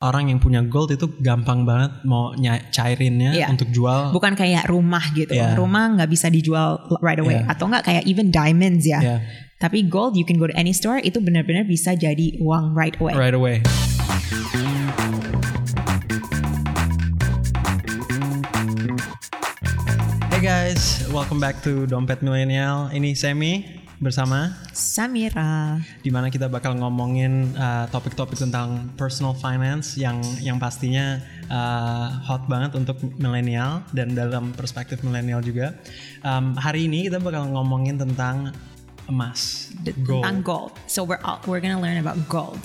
orang yang punya gold itu gampang banget mau nya- cairinnya Iya. untuk jual. Bukan kayak rumah gitu. Yeah. Rumah nggak bisa dijual right away. Yeah. Atau nggak kayak even diamonds ya. Ya, Tapi gold you can go to any store itu benar-benar bisa jadi uang right away. right away. Hey guys, welcome back to Dompet Milenial. Ini Semi bersama Samira. di mana kita bakal ngomongin uh, topik-topik tentang personal finance yang yang pastinya uh, hot banget untuk milenial dan dalam perspektif milenial juga. Um, hari ini kita bakal ngomongin tentang emas, gold. Tentang gold. So we're all, we're gonna learn about gold.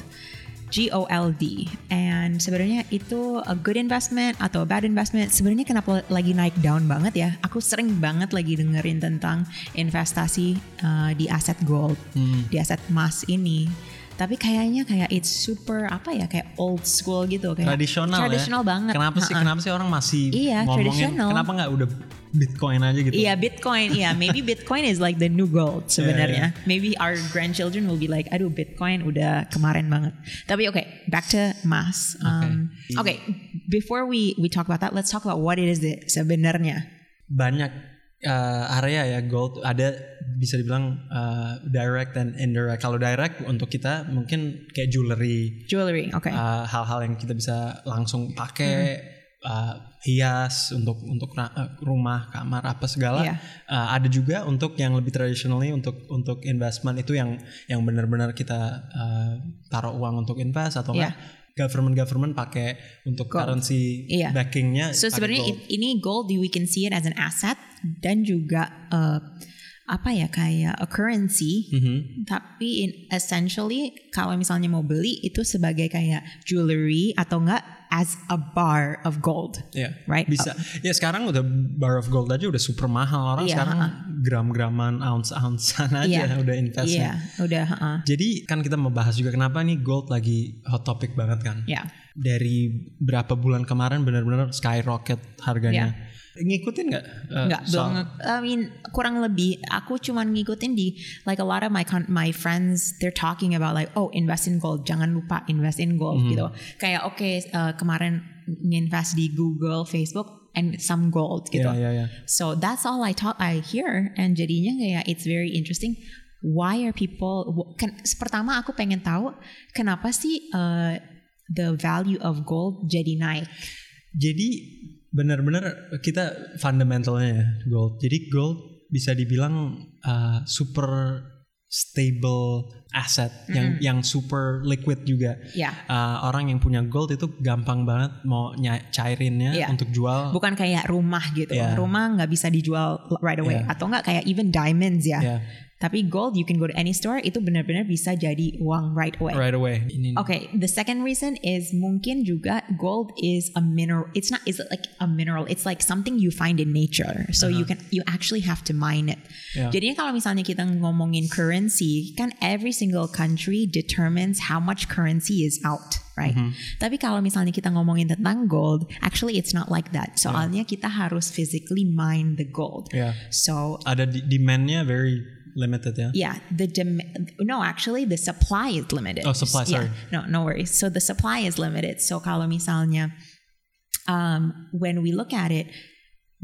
G O L D. And sebenarnya itu a good investment atau a bad investment. Sebenarnya kenapa lagi naik down banget ya? Aku sering banget lagi dengerin tentang investasi uh, di aset gold, Hmm. di aset emas ini. Tapi kayaknya kayak it's super apa ya kayak old school gitu kayak tradisional, tradisional ya. banget. Kenapa sih? Kenapa sih orang masih Iya, ngomongin? tradisional. Kenapa nggak udah Bitcoin aja gitu? Iya Bitcoin, iya maybe Bitcoin is like the new gold sebenarnya. Maybe our grandchildren will be like, aduh Bitcoin udah kemarin banget. Tapi oke, back to emas. Um, Oke, before we we talk about that, let's talk about what it is sebenarnya. Banyak uh, area ya gold ada bisa dibilang uh, direct dan indirect. Kalau direct untuk kita mungkin kayak jewelry, Jewelry, oke. uh, hal-hal yang kita bisa langsung pakai uh, hias untuk untuk rumah kamar apa segala Iya. Uh, ada juga untuk yang lebih traditionally untuk untuk investment itu yang yang benar-benar kita uh, taruh uang untuk invest atau Iya. enggak government government pakai untuk Gold. currency Iya. backingnya So sebenarnya gold. ini gold we can see it as an asset dan juga uh, apa ya kayak a currency. Mhm. Tapi in, essentially kalau misalnya mau beli itu sebagai kayak jewelry atau enggak as a bar of gold. Iya, Right? Bisa. Ya sekarang udah bar of gold aja udah super mahal orang Iya, sekarang gram-graman ounce-ouncean aja Iya. udah investnya. Iya, udah. uh, Jadi kan kita membahas juga kenapa nih gold lagi hot topic banget kan. Ya. Dari berapa bulan kemarin benar-benar skyrocket harganya. Iya. Ngikutin nggak? uh, Enggak, soal- belum. I mean, kurang lebih. Aku cuman ngikutin di like a lot of my my friends, they're talking about like, oh, invest in gold. Jangan lupa invest in gold Mhm. gitu. Kayak oke, uh, kemarin nginvest di Google, Facebook, and some gold gitu. Iya, iya, iya. So that's all I talk I hear and jadinya kayak it's very interesting. Why are people? Kan, pertama aku pengen tahu kenapa sih uh, the value of gold jadi naik? Jadi benar-benar kita fundamentalnya ya gold. Jadi gold bisa dibilang uh, super stable asset yang yang super liquid juga. Ya. Uh, orang yang punya gold itu gampang banget mau nya- cairinnya Iya. untuk jual. bukan kayak rumah gitu. Yeah. Rumah nggak bisa dijual right away Yeah. atau nggak kayak even diamonds ya. Ya, Tapi gold you can go to any store itu benar-benar bisa jadi uang right away. right away. Ini Okay, the second reason is mungkin juga gold is a mineral. It's not is like a mineral. It's like something you find in nature. So you can you actually have to mine it. Yeah. Jadinya kalau misalnya kita ngomongin currency, kan every single country determines how much currency is out, right? Tapi kalau misalnya kita ngomongin tentang gold, actually it's not like that. Soalnya kita harus physically mine the gold. Ya. So ada demandnya very limited ya. yeah, the dem- no, actually the supply is limited. Oh, supply, sorry. Yeah, no, no worries. So the supply is limited. So kalau misalnya, um, when we look at it,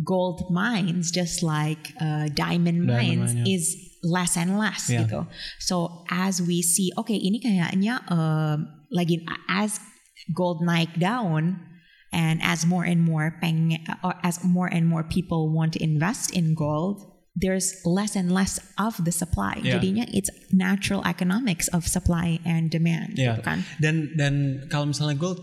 gold mines, just like uh, diamond, mines, mine, yeah. is less and less Yeah. gitu. So as we see, okay, ini kayaknya um, lagi as gold naik down. And as more and more peng, or as more and more people want to invest in gold, there's less and less of the supply. Yeah. Jadinya it's natural economics of supply and demand, Ya. gitu kan? Dan dan kalau misalnya gold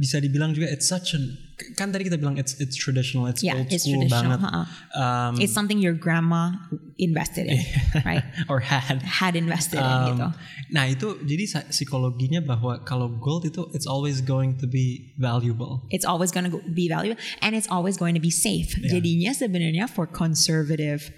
bisa dibilang juga it's such an kan tadi kita bilang it's it's traditional, it's Yeah, old it's school traditional, banget. uh-uh. Um, It's something your grandma invested in, right? or had. Had invested in Um, gitu. Nah itu jadi psikologinya bahwa kalau gold itu it's always going to be valuable. It's always going to be valuable and it's always going to be safe. Jadinya sebenarnya for conservative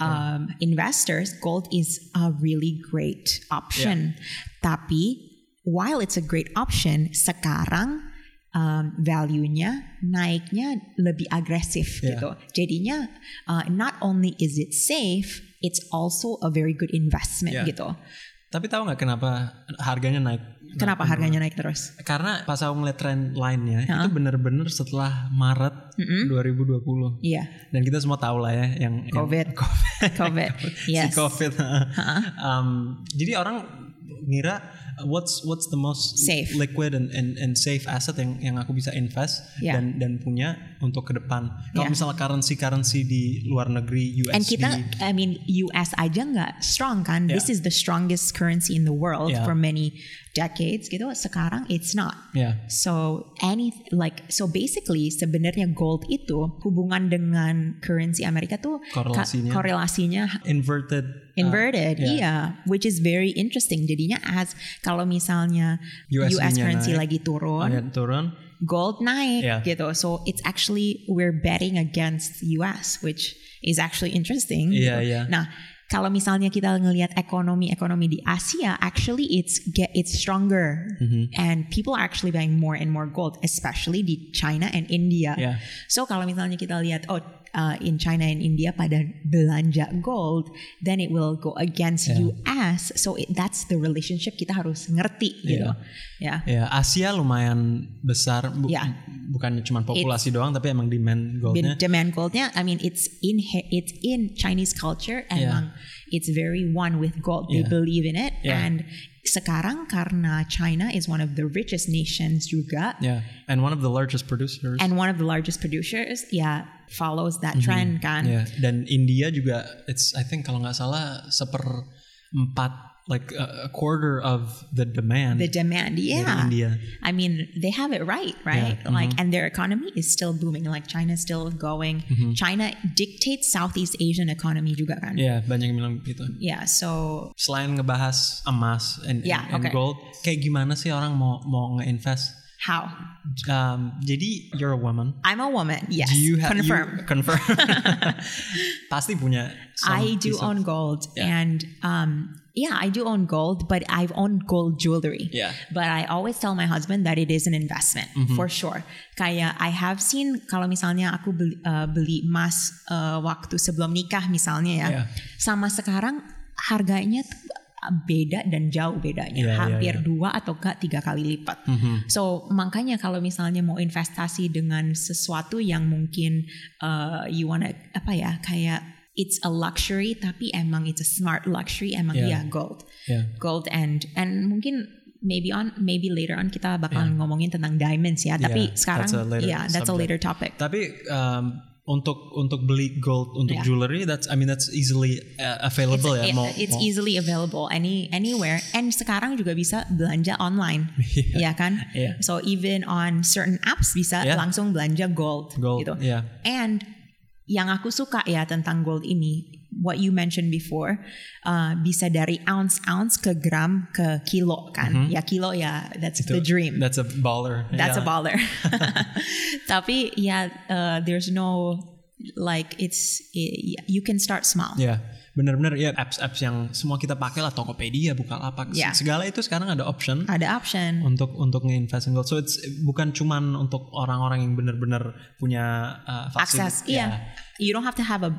um, investors, gold is a really great option. Tapi while it's a great option, sekarang um, value-nya naiknya lebih agresif Yeah. gitu. Jadinya uh, not only is it safe, it's also a very good investment Yeah. gitu. Tapi tahu nggak kenapa harganya naik? Kenapa naik harganya naik terus? Karena pas aku ngeliat trend lainnya Hah? itu bener-bener setelah Maret Mm-mm. 2020 Iya, dan kita semua tahu lah ya yang yang- COVID. COVID, COVID. si Yes. COVID. Um, jadi orang ngira what's what's the most Safe. liquid and, and and safe asset yang yang aku bisa invest Yeah. dan dan punya untuk ke depan. Kalau Yeah. misalnya currency currency di luar negeri USD And kita, I mean, US aja nggak strong kan? This Yeah. is the strongest currency in the world Yeah. for many decades gitu. Sekarang it's not. ya So any like so basically sebenarnya gold itu hubungan dengan currency Amerika tuh Korelasinya. korelasinya inverted uh, inverted, yeah. iya, which is very interesting. Jadinya as kalau misalnya US USD-nya currency naik. lagi turun, turun. gold naik Yeah. gitu. So it's actually we're betting against US, which is actually interesting. Iya, gitu. iya. Nah, kalau misalnya kita ngelihat ekonomi-ekonomi di Asia, actually it's get it's stronger, Mm-hmm. and people are actually buying more and more gold, especially di China and India. Yeah. So kalau misalnya kita lihat, oh, uh, in China and India pada belanja gold, then it will go against Yeah. US. So it, that's the relationship kita harus ngerti gitu. Ya. Ya, Asia lumayan besar, bu- Yeah. bukan cuma populasi doang, tapi emang demand goldnya. Demand goldnya I mean it's in it's in Chinese culture Yeah. emang it's very one with gold they Yeah. believe in it Yeah. and sekarang karena China is one of the richest nations juga. Yeah, and one of the largest producers. and one of the largest producers ya follows that trend kan. Ya, dan India juga, it's I think kalau nggak salah seperempat, like a, quarter of the demand the demand yeah India. I mean they have it right right Yeah, like and their economy is still booming like China still going Mm-hmm. China dictates Southeast Asian economy juga kan Ya, banyak yang bilang gitu. yeah so Selain ngebahas emas and, Yeah, and okay. gold, kayak gimana sih orang mau mau nge-invest? How Um, jadi you're a woman. I'm a woman yes Do you have confirm you- confirm. Pasti punya. some I do piece of- own gold Yeah. and um yeah, I do own gold, but I've owned gold jewelry. Yeah. But I always tell my husband that it is an investment Mm-hmm. for sure. Kayak I have seen kalau misalnya aku beli, uh, beli emas uh, waktu sebelum nikah misalnya ya, Yeah. sama sekarang harganya tuh beda dan jauh bedanya, Yeah, yeah, hampir yeah. dua atau enggak tiga kali lipat. Mhm. So makanya kalau misalnya mau investasi dengan sesuatu yang mungkin uh, you wanna apa ya kayak it's a luxury tapi emang it's a smart luxury emang Yeah. ya gold, Yeah. gold and and mungkin maybe on maybe later on kita bakal Yeah. ngomongin tentang diamonds ya. Tapi Yeah, sekarang that's a later yeah that's a later topic. Tapi um, untuk untuk beli gold untuk Yeah. jewelry, that's I mean that's easily uh, available it's, ya. it- mau, it's mau- easily available any anywhere and sekarang juga bisa belanja online ya kan Yeah. so even on certain apps bisa Yeah. langsung belanja gold, Gold, gitu yeah. and yang aku suka ya tentang gold ini what you mentioned before uh, bisa dari ounce ounce ke gram ke kilo kan ya kilo ya that's Mm-hmm. Itu- the dream That's a baller. that's a Yeah. baller. Tapi ya, uh, there's no like it's i- you can start small. Ya, benar-benar ya apps-apps yang semua kita pakai lah Tokopedia, Bukalapak, Yeah. segala itu sekarang ada option Ada option. untuk untuk nge-invest in gold. So it's bukan cuman untuk orang-orang yang benar-benar punya uh, Akses, fasilitas. iya. You don't have to have a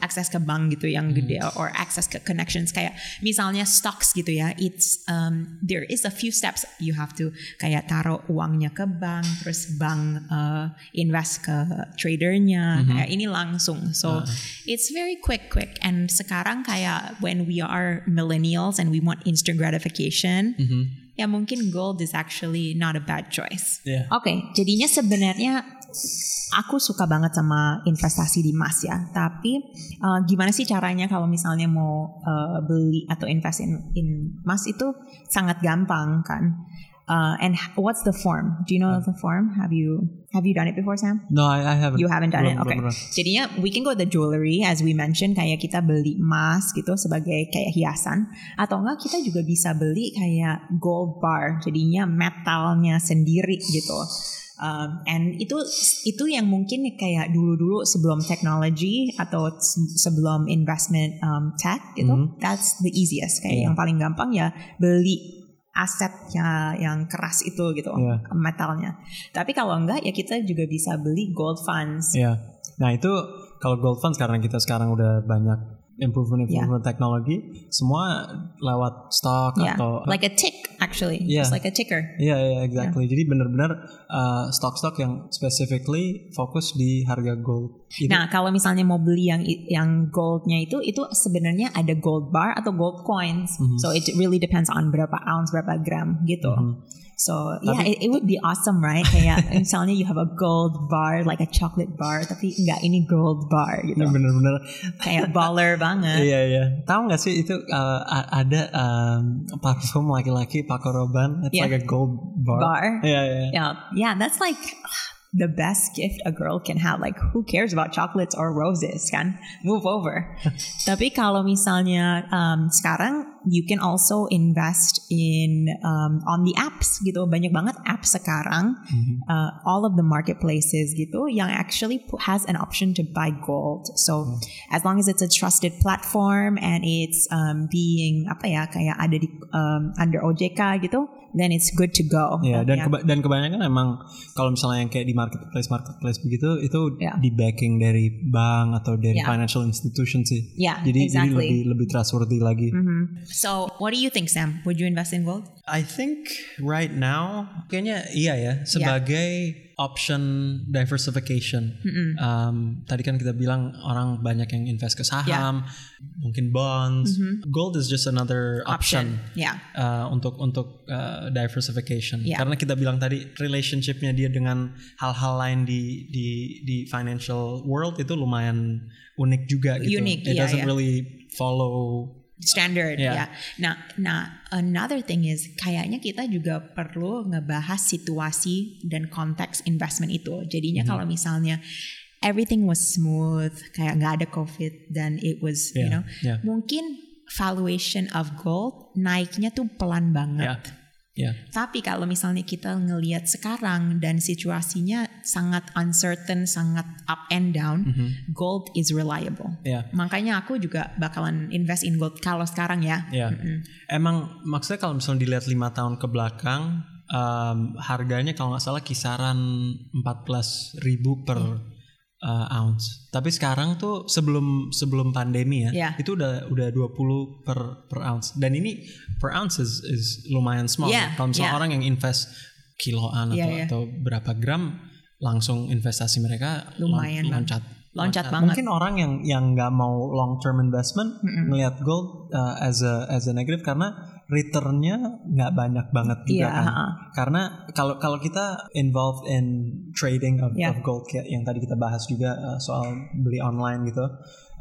akses ke bank gitu yang Hmm. gede or akses ke connections kayak misalnya stocks gitu ya. It's um, there is a few steps you have to kayak taruh uangnya ke bank, terus bank uh, invest ke tradernya. Mm-hmm. Kayak ini langsung. So Uh. it's very quick, quick. And sekarang kayak when we are millennials and we want instant gratification, Mm-hmm. ya mungkin gold is actually not a bad choice. Yeah. Oke, jadinya sebenarnya aku suka banget sama investasi di emas ya. Tapi uh, gimana sih caranya kalau misalnya mau uh, beli atau invest in, in emas itu sangat gampang kan? Uh, and what's the form? Do you know the form? Have you have you done it before, Sam? No, I, I haven't. You haven't done Belum, it, okay. belum pernah. Jadinya we can go the jewelry as we mentioned kayak kita beli emas gitu sebagai kayak hiasan atau enggak kita juga bisa beli kayak gold bar jadinya metalnya sendiri gitu. Um, and itu itu yang mungkin kayak dulu-dulu sebelum teknologi atau se- sebelum investment um, tech gitu, Mhm. that's the easiest kayak Iya. yang paling gampang ya beli asetnya yang keras itu gitu Iya. metalnya. Tapi kalau enggak ya kita juga bisa beli gold funds. Iya. Nah itu kalau gold funds karena kita sekarang udah banyak improvement improvement teknologi semua lewat stock Yeah, atau like a tick actually, Yeah. just like a ticker. Iya, iya, exactly. Jadi benar-benar uh, stock-stock yang specifically fokus di harga gold. Itu Nah, kalau misalnya mau beli yang yang goldnya itu, itu sebenarnya ada gold bar atau gold coins. Mm-hmm. So it really depends on berapa ounce, berapa gram gitu. Mm-hmm. So yeah, it, it would be awesome, right? Kayak misalnya you have a gold bar, like a chocolate bar, tapi enggak ini gold bar gitu. benar-benar Kayak baller banget. Iya iya. Tahu nggak sih itu uh, a- ada um, parfum laki-laki Paco Rabanne, it's Yeah. like a gold bar. Bar. Iya iya. Yeah, yeah, that's like the best gift a girl can have. Like, who cares about chocolates or roses? Kan, move over. Tapi kalau misalnya um, sekarang, you can also invest in um, on the apps gitu. Banyak banget apps sekarang, uh, all of the marketplaces gitu, yang actually has an option to buy gold. So as long as it's a trusted platform and it's um, being apa ya kayak ada di um, under OJK gitu, then it's good to go. Iya, dan Yeah. keba- dan kebanyakan emang kalau misalnya yang kayak di marketplace marketplace begitu itu Yeah. di backing dari bank atau dari Yeah. financial institution sih. Yeah, jadi jadi exactly. lebih lebih trustworthy lagi. So, what do you think, Sam? Would you invest in gold? I think right now kayaknya iya ya sebagai option diversification. Um, tadi kan kita bilang orang banyak yang invest ke saham, mungkin bonds. Gold is just another option. Yeah. uh, untuk untuk uh, diversification Yeah. karena kita bilang tadi relationshipnya dia dengan hal-hal lain di di di financial world itu lumayan unik juga gitu. Unik, It iya, doesn't iya. really follow Standard, Yeah. ya. Nah, nah, another thing is kayaknya kita juga perlu ngebahas situasi dan konteks investment itu. Jadinya kalau misalnya everything was smooth, kayak nggak ada COVID dan it was, you Yeah, know, yeah. mungkin valuation of gold naiknya tuh pelan banget. ya ya Tapi kalau misalnya kita ngelihat sekarang dan situasinya sangat uncertain, sangat up and down, Mm-hmm. gold is reliable. ya Makanya aku juga bakalan invest in gold kalau sekarang ya. ya emang maksudnya kalau misalnya dilihat lima tahun ke belakang um, harganya kalau nggak salah kisaran 14.000 ribu per uh, ounce. Tapi sekarang tuh sebelum sebelum pandemi ya, Ya. itu udah udah 20 per per ounce. Dan ini per ounce is, is lumayan small. Ya, Kalau misalnya ya. orang yang invest kiloan Ya, atau ya. atau berapa gram langsung investasi mereka Lumayan loncat. Loncat banget. Mungkin orang yang yang nggak mau long term investment ngelihat gold uh, as a as a negative karena returnnya nggak banyak banget juga Iya, kan. Karena kalau kalau kita involved in trading of, Yeah. of gold kayak yang tadi kita bahas juga uh, soal beli online gitu,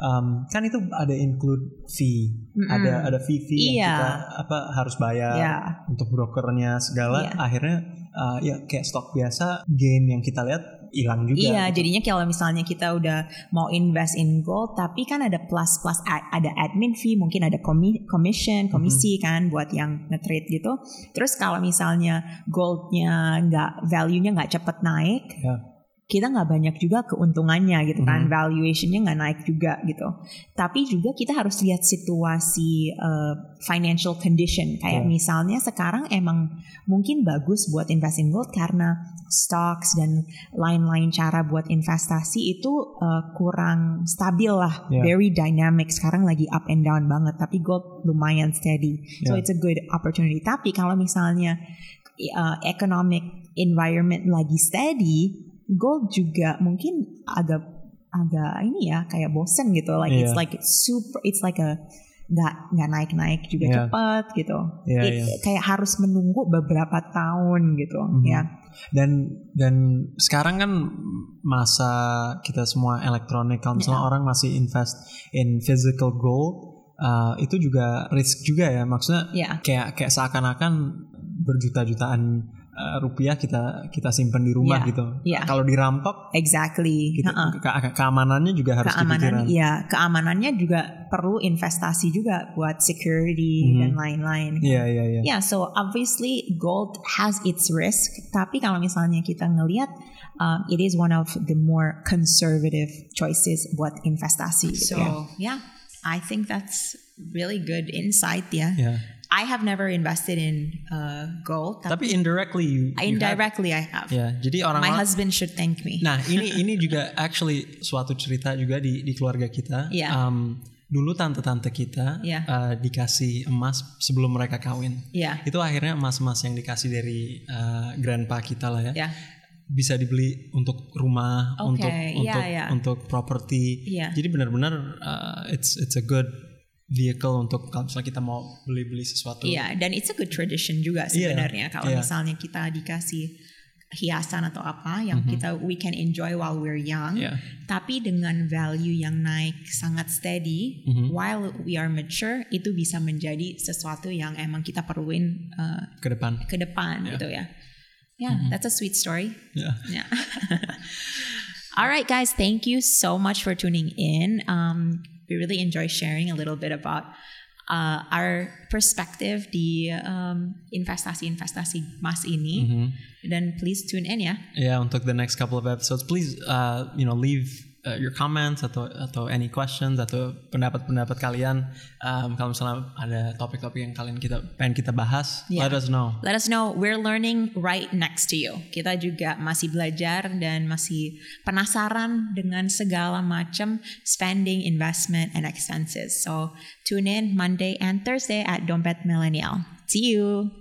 um, kan itu ada include fee, ada ada fee fee yang Iya. kita apa harus bayar Iya. untuk brokernya segala. Iya. Akhirnya uh, ya kayak stok biasa gain yang kita lihat hilang juga. Iya, gitu. jadinya kalau misalnya kita udah mau invest in gold, tapi kan ada plus plus ada admin fee, mungkin ada komi- commission, komisi kan buat yang nge-trade gitu. Terus kalau misalnya goldnya nggak value-nya nggak cepet naik, Ya. Kita nggak banyak juga keuntungannya gitu kan, valuationnya nggak naik juga gitu. Tapi juga kita harus lihat situasi uh, financial condition, kayak Ya. misalnya sekarang emang mungkin bagus buat invest in gold karena stocks dan lain-lain cara buat investasi itu uh, kurang stabil lah, Ya. very dynamic. Sekarang lagi up and down banget, tapi gold lumayan steady, so Ya. it's a good opportunity. Tapi kalau misalnya uh, economic environment lagi steady, gold juga mungkin agak agak ini ya kayak bosen gitu, like it's Iya. like super, it's like a nggak nggak naik naik juga Iya. cepet gitu, Iya, It- iya. kayak harus menunggu beberapa tahun gitu, Mhm. ya. dan dan sekarang kan masa kita semua elektronik kalau misalnya orang masih invest in physical gold uh, itu juga risk juga ya maksudnya Ya. kayak kayak seakan-akan berjuta-jutaan rupiah kita kita simpan di rumah Ya, gitu ya. kalau dirampok Exactly. kita, Ha-ha. ke- ke- keamanannya juga harus keamanan dipikirin ya keamanannya juga perlu investasi juga buat security Mhm. dan lain-lain iya iya iya Yeah, so obviously gold has its risk, tapi kalau misalnya kita ngelihat, um, it is one of the more conservative choices buat investasi. gitu So- ya. yeah, I think that's really good insight. Ya, Iya. I have never invested in uh, gold, tapi tapi indirectly you, you have- indirectly I have. ya jadi My orang-orang husband should thank me. Nah ini ini juga actually suatu cerita juga di di keluarga kita. Iya. Um, dulu tante-tante kita Iya. uh, dikasih emas sebelum mereka kawin. Yeah. Itu akhirnya emas-emas yang dikasih dari uh, grandpa kita lah ya. Yeah. Bisa dibeli untuk rumah, Oke, untuk iya, untuk iya. untuk properti. Iya. Jadi benar-benar uh, it's it's a good vehicle untuk kalau misalnya kita mau beli-beli sesuatu. Iya, dan it's a good tradition juga Iya, sebenarnya kalau iya. misalnya kita dikasih hiasan atau apa yang kita we can enjoy while we're young, Iya. tapi dengan value yang naik sangat steady Mhm. while we are mature itu bisa menjadi sesuatu yang emang kita perluin uh, Ke depan. ke depan Iya. gitu ya. Yeah, that's a sweet story. Ya. Yeah. All right, guys, thank you so much for tuning in. Um, we really enjoy sharing a little bit about uh, our perspective di um, investasi-investasi emas ini. Mhm. Dan please tune in ya. Yeah, untuk the next couple of episodes, please, uh, you know, leave uh, your comments atau atau any questions atau pendapat-pendapat kalian. Um, kalau misalnya ada topik-topik yang kalian kita pengen kita bahas, Yeah. let us know. Let us know. We're learning right next to you. Kita juga masih belajar dan masih penasaran dengan segala macam spending, investment, and expenses. So tune in Monday and Thursday at Dompet Millennial. See you.